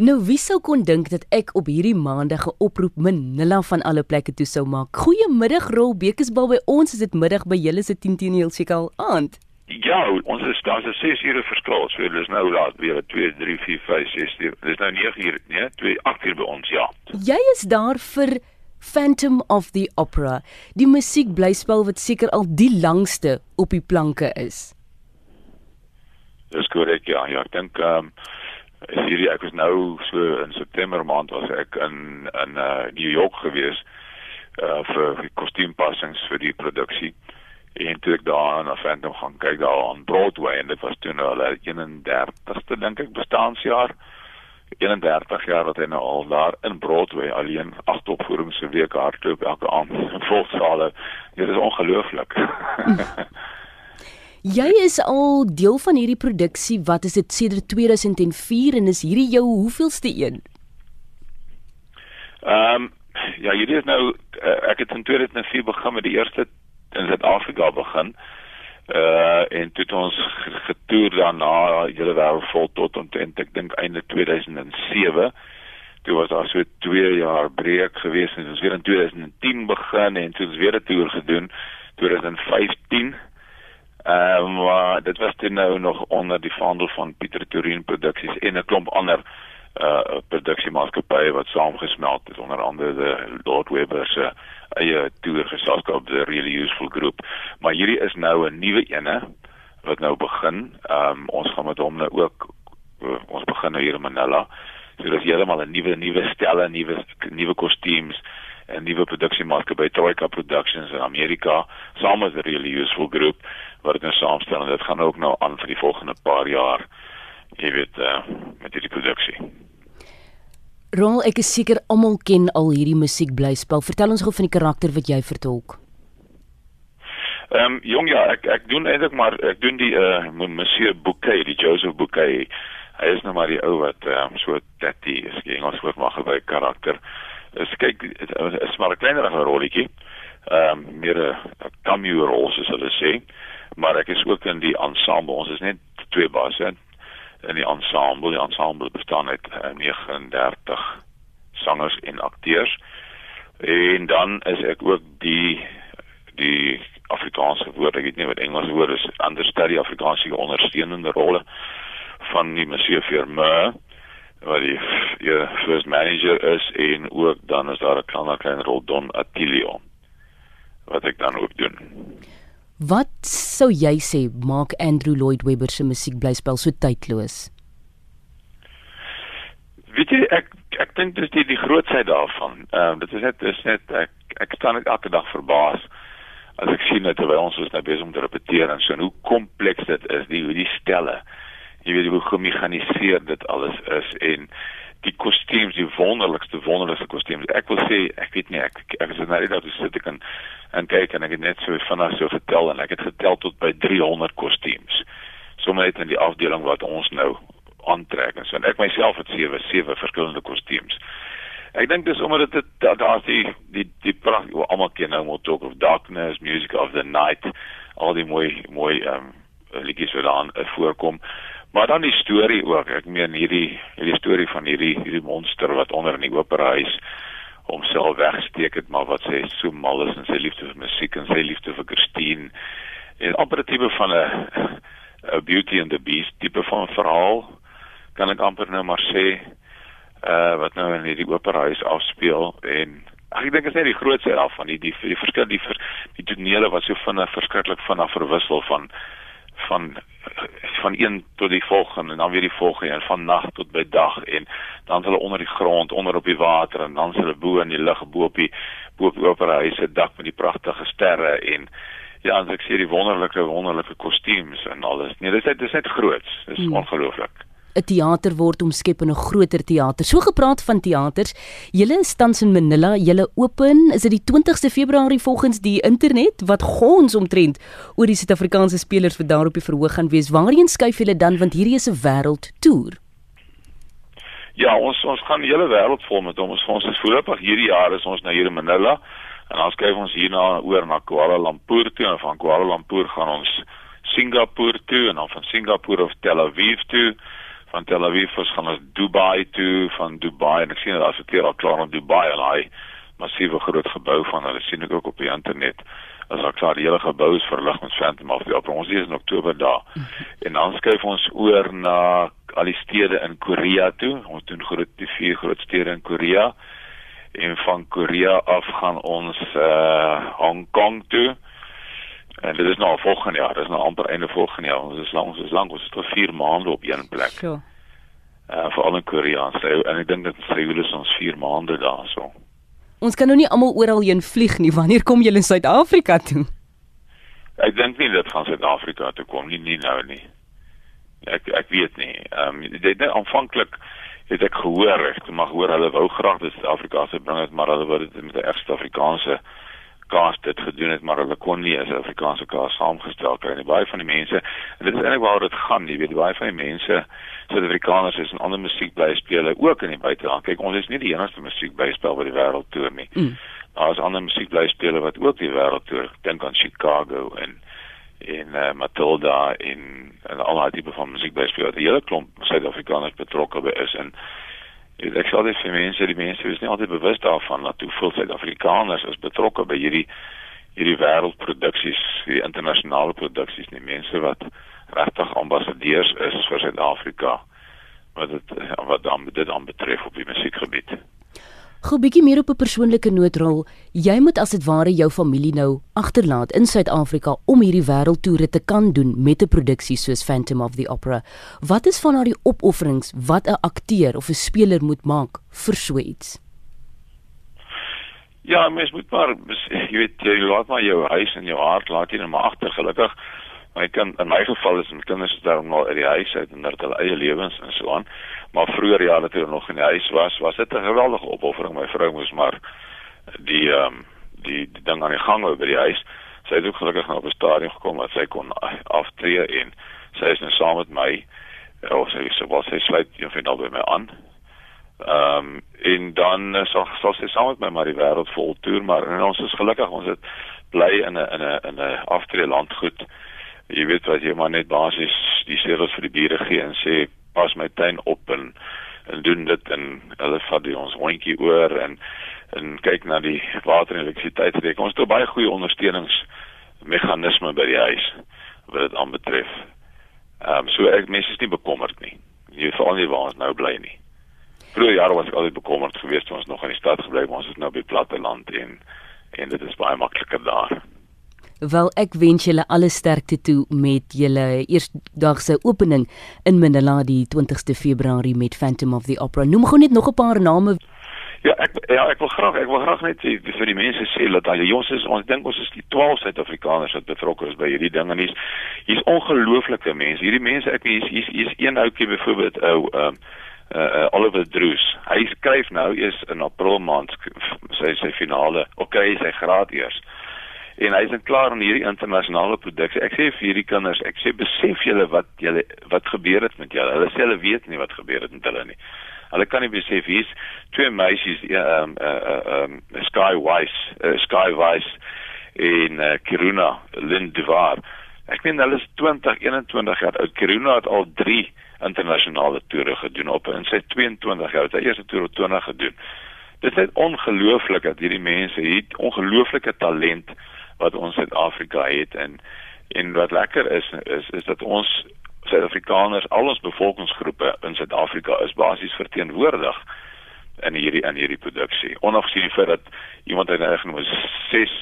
Nou wie sou kon dink dat ek op hierdie maandag 'n oproep Manila van alle plekke toe sou maak. Goeiemiddag Rol Bekesbal by ons is dit middag by julle se 10 teen heel seker al aand. Ja, ons is daar's 'n 6 ure verskil. So dis nou laat weer 2 3 4 5 6 uur. Dis nou 9 uur, nee, 2 8 uur by ons, ja. Jy is daar vir Phantom of the Opera, die musiekblyspel wat seker al die langste op die planke is. Dis korrek, ja. Ja, ek dink ehm um, is hierdie ek was nou so in September maand was ek in in uh, New York gewees uh vir kostuumpassings vir die produksie. En toe ek daar aan Phantom gaan kyk daar aan Broadway en dit was toe nou hulle 31ste dink ek bestaanjaar. 31 jaar wat hy nou al daar in Broadway alleen agt opvoerings se week hardloop elke aand in volsale dit is ongelooflik Jy is al deel van hierdie produksie. Wat is dit sedert 2004 en is hierdie jou hoeveelste een? Ehm um, ja, hierdie is nou uh, ek het in 2004 begin met die eerste in Suid-Afrika begin. Uh en toe het ons getoer daarna hele wêreld vol tot omtrent ek dink einde 2007. Toe was daar so 2 jaar breek gewees en ons weer in 2010 begin en toe ons weer 'n toer gedoen 2015 Ehm um, maar dit was toe nou nog onder die vaandel van Pieter Turin Produksies en 'n klomp ander uh produksiemaatskappye wat saamgesmelt het onder andere die Lord Webber se eie toer geselskap the really useful group. Maar hierdie is nou 'n nuwe ene wat nou begin. Ehm um, ons gaan met hom nou ook uh, ons begin nou hier in Manila. So dis heeltemal 'n nuwe nuwe stelle, nuwe nuwe kostuums 'n nuwe produksiemaatskappy Troika Productions in Amerika saam met 'n really useful group wat dit nou saamstel en dit gaan ook nou aan vir die volgende paar jaar jy weet uh, met hierdie produksie. Rol ek is seker almal ken al hierdie musiekblyspel. Vertel ons gou van die karakter wat jy vertolk. Ehm um, jong ja, ek ek doen eintlik maar ek doen die uh Monsieur Bouquet, die Joseph Bouquet. Hy is nou maar die ou wat ehm um, so tatty is, die Engels woord mag gebruik karakter. Is kyk is maar 'n kleinerige rolletjie. Ehm um, meer 'n cameo rol soos hulle sê maar ek is ook in die ensemble. Ons is net twee basse in die ensemble. Die ensemble bestaan uit uh, eh, 39 sangers en akteurs. En dan is ek ook die die Afrikaanse woord, ek weet nie wat Engels woord is, understudy Afrikaanse ondersteunende rolle van die Monsieur Firme wat die ja, first manager is en ook dan is daar 'n klein klein rol Don Attilio wat ek dan ook doen. Wat sou jy sê maak Andrew Lloyd Webber se musiekblyspel so tydloos? Weet jy ek ek dink dis die die grootsheid daarvan. Ehm uh, dit is net dis net ek ek staan net elke dag verbaas as ek sien dat terwyl ons is nou besig om te repeteer en so hoe kompleks dit is, die hoe die stelle. Jy weet hoe gemekaniseer dit alles is en die kostuums, die wonderlikste wonderlikste kostuums. Ek wil sê, ek weet nie ek ek is nou net daar sit ek kan en kyk en ek het net so vinnig so getel en ek het getel tot by 300 kostuums. Sommige net in die afdeling wat ons nou aantrek en so en ek myself het sewe sewe verskillende kostuums. Ek dink dis omdat dit daar's die die die pragt wat almal ken nou moet talk of darkness, music of the night, al die mooi mooi ehm um, liedjies wat daar uh, voorkom. Maar dan die storie ook. Ek meen hierdie hierdie storie van hierdie hierdie monster wat onder in die opera huis homself wegsteek het maar wat sê so mal is in sy liefde vir musiek en sy liefde vir Christine en operatiewe van 'n 'n Beauty and the Beast tipe van verhaal kan ek amper nou maar sê uh wat nou in hierdie opera huis afspeel en ek dink is net die grootste af van die die die verskil die vir die tonele wat so vinnig verskriklik vinnig verwissel van van van een tot die volgende en dan weer die volgende en van nag tot by dag en dan hulle onder die grond onder op die water en dan hulle bo in die lug bo op die bo op die opera huise dak met die pragtige sterre en ja as ek sê die wonderlike wonderlike kostuums en alles. Nee dis dit is net groot dis hmm. ongelooflik 'n teater word omskep in 'n groter teater. So gepraat van teaters, julle is tans in Manila, julle open, is dit die 20ste Februarie volgens die internet wat gons omtrent oor die Suid-Afrikaanse spelers wat daar op die verhoog gaan wees. Waarheen skuif julle dan want hierdie is 'n wêreldtoer? Ja, ons ons gaan die hele wêreld vol met ons. Ons is voorlopig hierdie jaar is ons nou hier in Manila en dan skuif ons hierna oor na Kuala Lumpur toe en van Kuala Lumpur gaan ons Singapore toe en dan van Singapore of Tel Aviv toe van Tel Aviv ons gaan ons Dubai toe van Dubai en ek sien hulle adverteer al klaar in Dubai en hy massiewe groot gebou van hulle sien ek ook op die internet as ek klaar die hele gebou is verlig met Phantom of the Opera ons is in Oktober daar en dan skuif ons oor na al die stede in Korea toe ons doen groot die vier groot stede in Korea en van Korea af gaan ons uh Hong Kong toe En dit is nou volgende jaar, dit is nou amper einde volgende jaar. Ons is lank, ons is lank, ons is tot 4 maande op een plek. Sure. Uh veral in Korea en sy en ek dink dit sê hulle is ons 4 maande daar so. Ons kan nou nie almal oral heen vlieg nie. Wanneer kom julle in Suid-Afrika toe? Ek dink nie dit gaan Suid-Afrika toe kom nie, nie nou nie. Ek ek weet nie. Ehm um, dit aanvanklik het ek gehoor, ek mag hoor hulle wou graag dit Suid-Afrika se bring het, maar hulle wou dit met 'n regte Afrikaanse kaas dit gedoen het maar hulle kon nie as Afrikaanse kaas saamgestel kry nie. Baie van die mense en dit is eintlik waar dit gaan jy weet baie van die mense Suid-Afrikaners is in ander musiekblyspele ook in die buiteland. Kyk ons is nie die enigste musiekblyspel wat die wêreld toer nie. Mm. daar is ander musiekblyspele wat ook die wêreld toer. Dink aan Chicago en en uh, Matilda en en al daai tipe van musiekblyspele die hele klomp Suid-Afrikaners betrokke by is en ek sê dit vir mense, die mense is nie altyd bewus daarvan dat hoeveel Suid-Afrikaners is betrokke by hierdie hierdie wêreldproduksies, hierdie internasionale produksies, nie mense wat regtig ambassadeurs is vir Suid-Afrika wat dit wat dan dit aan betref op die musiekgebied. Gou bietjie meer op 'n persoonlike nootrol. Jy moet as dit ware jou familie nou agterlaat in Suid-Afrika om hierdie wêreldtoere te kan doen met 'n produksie soos Phantom of the Opera. Wat is van daardie opofferings wat 'n akteur of 'n speler moet maak vir so iets? Ja, mens moet maar jy weet jy laat maar jou huis en jou hart laat jy net maar agter gelukkig. My kind in my geval is my kinders daarom nou uit die huis uit en hulle eie lewens en so aan. Maar vroeër jare toe nog in die huis was, was dit 'n geweldige opoffering. My vrou moes maar die ehm um, die, die ding aan die gang hou by die huis. Sy het ook gelukkig nou op 'n stadium gekom wat sy kon aftree en sy is nou saam met my of sy sê wat sy sluit vind al by my aan. Ehm um, en dan uh, sal sal sy saam met my maar die wêreld vol toer maar ons is gelukkig ons het bly in 'n in 'n in 'n aftree landgoed jy weet wat jy maar net basies die seels vir die diere gee en sê pas my tuin op en en doen dit en hulle vat die ons hondjie oor en en kyk na die water en elektrisiteit reek. Ons het baie goeie ondersteuningsmeganisme by die huis wat dit aanbetref. Ehm um, so ek mense is nie bekommerd nie. Jy veral nie waar ons nou bly nie. Vroeger jare was ek altyd bekommerd geweest toe ons nog in die stad gebly het, ons is nou by platteland en en dit is baie makliker daar. Wel ek wens julle alle sterkte toe met julle eersdagse opening in Manila die 20ste Februarie met Phantom of the Opera. Noem gou net nog 'n paar name. Ja, ek ja, ek wil graag ek wil graag net sê vir die mense sê dat al ons is ons dink ons is die 12 Suid-Afrikaners wat betrokke is by hierdie ding en hier's hier's ongelooflike mense. Hierdie mense ek hier's hier's hier een ouetjie byvoorbeeld ou ehm uh, uh, Oliver Drews. Hy skryf nou eers in April maand sy sy finale. Okay, sy graad eers en hy is net klaar aan hierdie internasionale produksie. Ek sê vir hierdie kinders, ek sê besef julle wat julle wat gebeur het met julle. Hulle sê hulle weet nie wat gebeur het met hulle nie. Hulle kan nie besef hier's twee meisies ehm uh, ehm uh, um, Sky Wise, uh, Sky Wise in uh, Kiruna, Lindevar. Ek meen hulle is 20, 21 jaar oud. Kiruna het al 3 internasionale toere gedoen op en sy 22 jaar. Sy eerste toer het 20 gedoen. Dit is ongelooflik dat hierdie mense hier ongelooflike talent wat ons Suid-Afrika het en en wat lekker is is is dat ons Suid-Afrikaners al ons bevolkingsgroepe in Suid-Afrika is basies verteenwoordig in hierdie in hierdie produksie. Onafgesien die feit dat iemand het genoem 6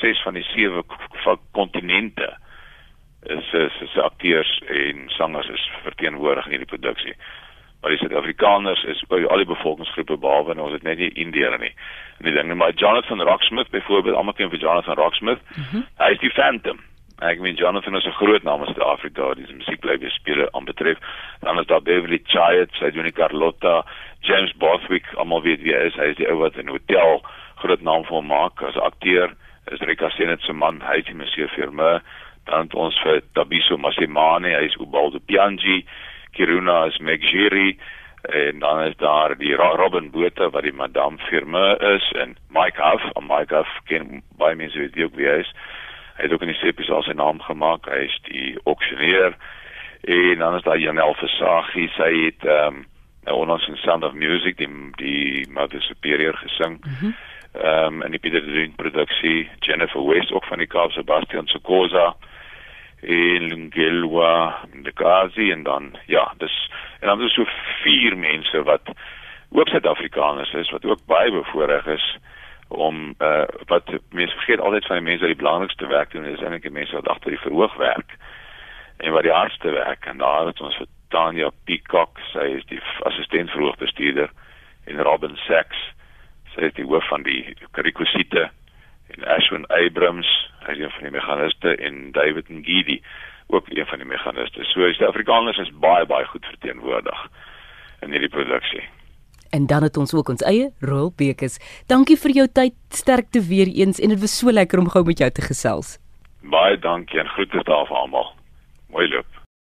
6 van die 7 kontinente is is, is akteurs en sangers is verteenwoordig in hierdie produksie. Maar die Suid-Afrikaners is by al die bevolkingsgroepe behalwe nou ons het net nie Indiëre nie. En die ding maar Jonathan Rocksmith byvoorbeeld almal ken vir Jonathan Rocksmith mm -hmm. hy is die Phantom. Ek meen Jonathan is 'n groot naam in Suid-Afrika dis musiekblywe spele aan betref. Dan is daar Beverly Chayet sy doen die Carlotta James Bothwick almal weet wie hy is. Hy is die ou wat in hotel groot naam vir maak as akteur. Is Rika Senet se man hy het Monsieur Firme dan het ons vir Tabiso Masimane hy is Ubaldo Piangi Kiruna is Megiri en dan is daar die Robin Botha wat die Madame Firme is en Mike Huff, en Mike Huff ken baie mense weet ook wie hy is. Hy het ook in die sepies al sy naam gemaak. Hy is die auksioneer En dan is daar Janel Versaghi, sy het ehm um, onlangs in Sound of Music die die Mother Superior gesing. Mhm. Mm ehm um, en die Pieter de Ding produksie Jennifer West ook van die Kaap Sebastian Sokoza en Lungelwa de Gazi en dan ja dis en dan is so vier mense wat ook Suid-Afrikaners is wat ook baie bevoorreg is om uh, wat mense vergeet altyd van die mense wat die belangrikste werk doen is eintlik die mense wat agter die verhoog werk en wat die hardste werk. En daar het ons vir Tanya Peacock sy is die assistent verhoogbestuurder en Robin Sachs sy is die hoof van die rekwisiete en Ashwin Abrams hy is een van die meganiste en David Ngidi ook een van die meganiste so die Suid-Afrikaners is baie baie goed verteenwoordig in hierdie produksie En dan het ons ook ons eie rolbekers. Dankie vir jou tyd, sterkte weer eens en dit was so lekker om gou met jou te gesels. Baie dankie en groete daar vir almal. Mooi loop.